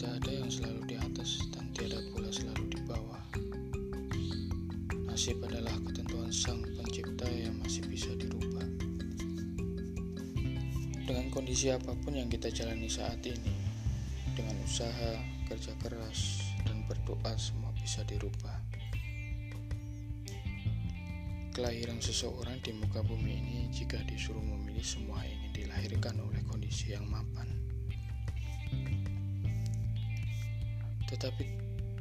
Tidak ada yang selalu di atas dan tiada pula selalu di bawah. Nasib adalah ketentuan Sang Pencipta yang masih bisa dirubah. Dengan kondisi apa pun yang kita jalani saat ini, dengan usaha, kerja keras, dan berdoa semua bisa dirubah. Kelahiran seseorang di muka bumi ini jika disuruh memilih semua ingin dilahirkan oleh kondisi yang mapan Tetapi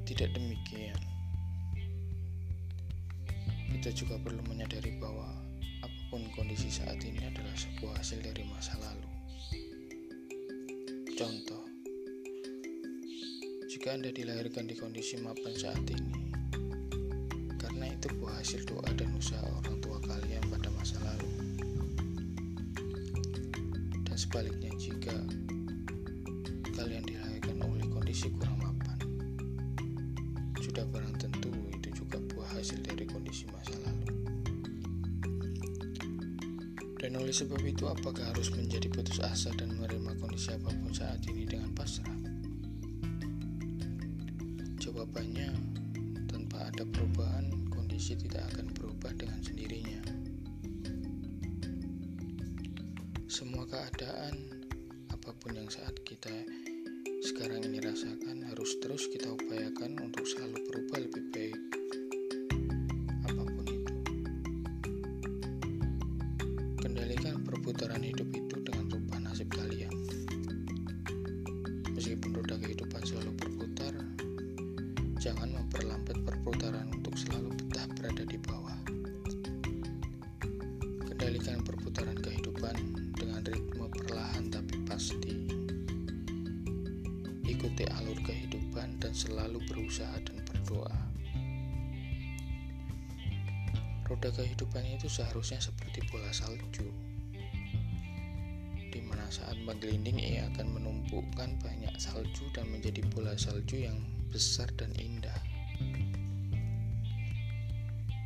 tidak demikian. Kita juga perlu menyadari bahwa apa pun kondisi saat ini adalah sebuah hasil dari masa lalu. Contoh, jika Anda dilahirkan di kondisi mapan saat ini, karena itu buah hasil doa dan usaha orang tua kalian pada masa lalu. Dan sebaliknya jika kalian dilahirkan oleh kondisi kurang sudah barang tentu itu juga buah hasil dari kondisi masa lalu. Dan oleh sebab itu apakah harus menjadi putus asa dan menerima kondisi apa pun saat ini dengan pasrah? Jawabannya, tanpa ada perubahan, kondisi tidak akan berubah dengan sendirinya. Semua keadaan, apa pun yang saat kita sekarang ini rasakan, harus terus kita upayakan untuk selalu berubah lebih baik Kendalikan perputaran hidup itu dengan rubah nasib kalian. Meskipun roda kehidupan selalu berputar, jangan memperlambat perputaran untuk selalu betah berada di bawah. Kendalikan perputaran kehidupan dengan ritme perlahan tapi pasti. Ikuti alur kehidupan dan selalu berusaha dan berdoa. Roda kehidupan itu seharusnya seperti bola salju, di mana saat menggelinding ia akan menumpukan banyak salju dan menjadi bola salju yang besar dan indah.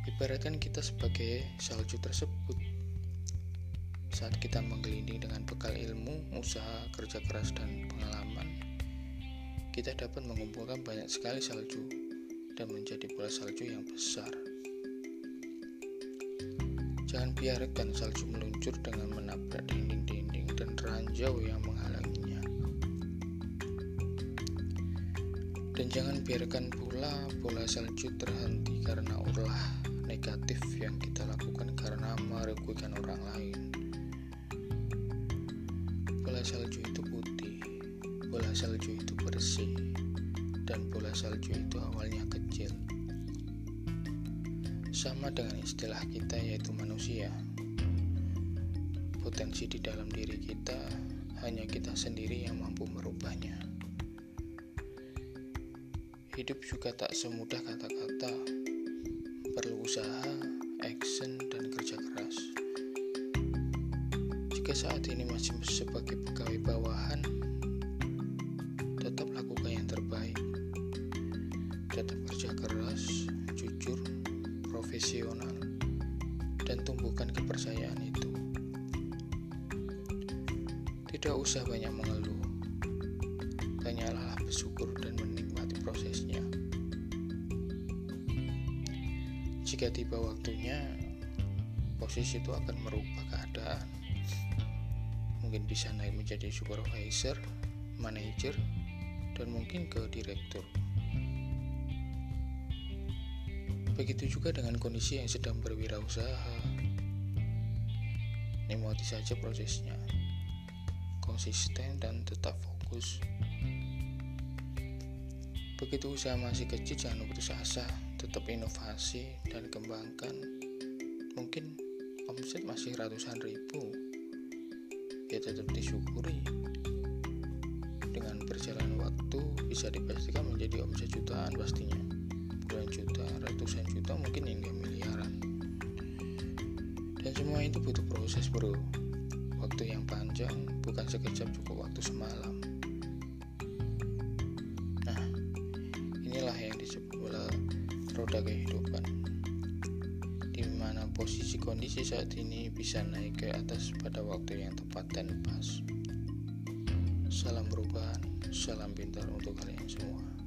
Ibaratkan kita sebagai salju tersebut. Saat kita menggelinding dengan bekal ilmu, usaha, kerja keras, dan pengalaman, kita dapat mengumpulkan banyak sekali salju dan menjadi bola salju yang besar. Jangan biarkan salju meluncur dengan menabrak dinding-dinding dan ranjau yang menghalanginya. Dan jangan biarkan pula bola salju terhenti karena ulah negatif yang kita lakukan karena merugikan orang lain. Bola salju bola salju itu bersih, dan bola salju itu awalnya kecil. Sama dengan istilah kita yaitu manusia. Potensi di dalam diri kita hanya kita sendiri yang mampu merubahnya. Hidup juga tak semudah kata-kata. Perlu usaha, action, dan kerja keras. Jika saat ini masih sebagai profesional, dan tumbuhkan kepercayaan itu. Tidak usah banyak mengeluh, banyaklah bersyukur dan menikmati prosesnya. Jika tiba waktunya, posisi itu akan merubah keadaan. Mungkin bisa naik menjadi supervisor, manager, dan mungkin ke direktur. Begitu juga dengan kondisi yang sedang berwirausaha. Nikmati saja prosesnya, konsisten dan tetap fokus. Begitu usaha masih kecil jangan putus asa, tetap inovasi dan kembangkan. Mungkin omset masih ratusan ribu, ya tetap disyukuri. Dengan berjalan waktu bisa dipastikan menjadi omset jutaan pastinya puluhan juta, ratusan juta, mungkin hingga miliaran. Dan semua itu butuh proses bro. Waktu yang panjang, bukan sekejap cukup waktu semalam. Nah, inilah yang disebut bola roda kehidupan. Di mana posisi kondisi saat ini bisa naik ke atas pada waktu yang tepat dan pas. Salam perubahan, salam pintar untuk kalian semua.